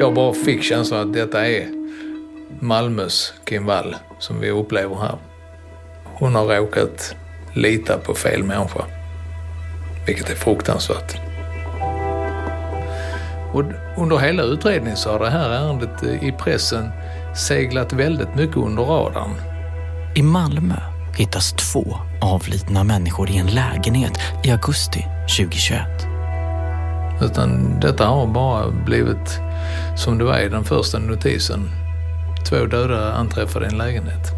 Jag bara fick känslan att detta är Malmös Kim Wall som vi upplever här. Hon har råkat lita på fel människa. Vilket är fruktansvärt. Och under hela utredningen så har det här ärendet i pressen seglat väldigt mycket under radarn. I Malmö hittas två avlidna människor i en lägenhet i augusti 2021. Utan detta har bara blivit som det var i den första notisen. Två döda anträffade i en lägenhet.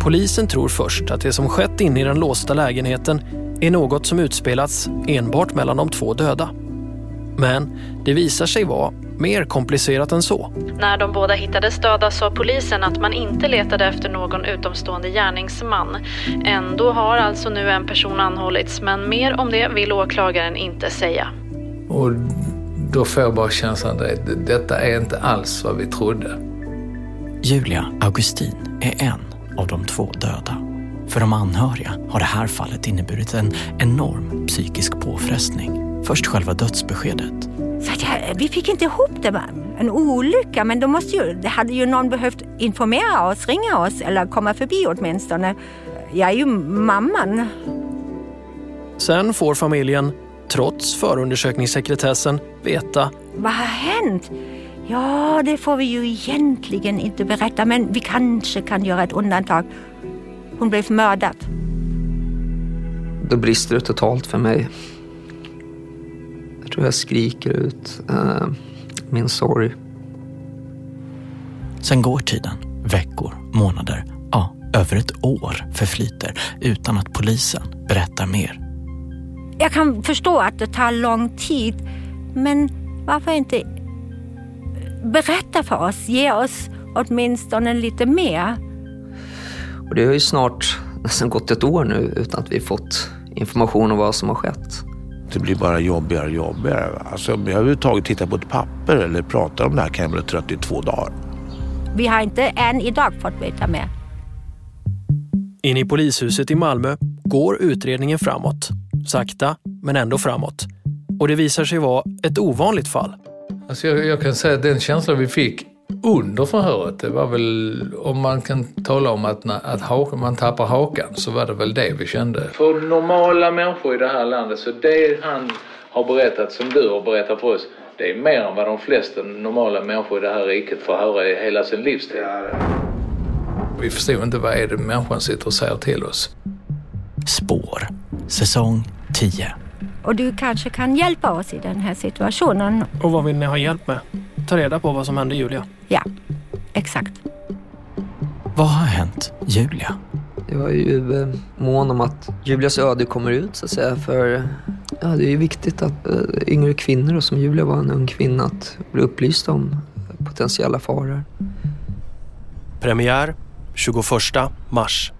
Polisen tror först att det som skett inne i den låsta lägenheten är något som utspelats enbart mellan de två döda. Men det visar sig vara mer komplicerat än så. När de båda hittades döda sa polisen att man inte letade efter någon utomstående gärningsman. Ändå har alltså nu en person anhållits men mer om det vill åklagaren inte säga. Och då får jag bara känslan att detta är inte alls vad vi trodde. Julia Augustin är en av de två döda. För de anhöriga har det här fallet inneburit en enorm psykisk påfrestning. Först själva dödsbeskedet. Så att jag, vi fick inte ihop det. Var en olycka, men då måste ju, det hade ju någon behövt informera oss, ringa oss eller komma förbi åtminstone. Jag är ju mamman. Sen får familjen, trots förundersökningssekretessen, veta Vad har hänt? Ja, det får vi ju egentligen inte berätta, men vi kanske kan göra ett undantag. Hon blev mördad. Då brister det totalt för mig. Jag tror jag skriker ut uh, min sorg. Sen går tiden. Veckor, månader, ja, över ett år förflyter utan att polisen berättar mer. Jag kan förstå att det tar lång tid, men varför inte berätta för oss? Ge oss åtminstone lite mer. Och det har ju snart nästan gått ett år nu utan att vi fått information om vad som har skett. Det blir bara jobbigare och jobbigare. Alltså, om jag överhuvudtaget tittar på ett papper eller pratar om det här kan jag bli trött i två dagar. Vi har inte än idag fått veta mer. Inne i polishuset i Malmö går utredningen framåt. Sakta, men ändå framåt. Och det visar sig vara ett ovanligt fall. Alltså jag, jag kan säga att den känslan vi fick under förhöret, det var väl, om man kan tala om att, att ha, man tappar hakan, så var det väl det vi kände. För normala människor i det här landet, så det han har berättat, som du har berättat för oss, det är mer än vad de flesta normala människor i det här riket får höra i hela sin livstid. Vi förstod inte vad är det människan sitter och säger till oss. Spår, säsong 10. Och du kanske kan hjälpa oss i den här situationen. Och vad vill ni ha hjälp med? Ta reda på vad som hände Julia. Ja, exakt. Vad har hänt Julia? Jag är ju eh, mån om att Julias öde kommer ut så att säga. För ja, det är ju viktigt att äh, yngre kvinnor, och som Julia var en ung kvinna, att bli upplysta om potentiella faror. Premiär 21 mars.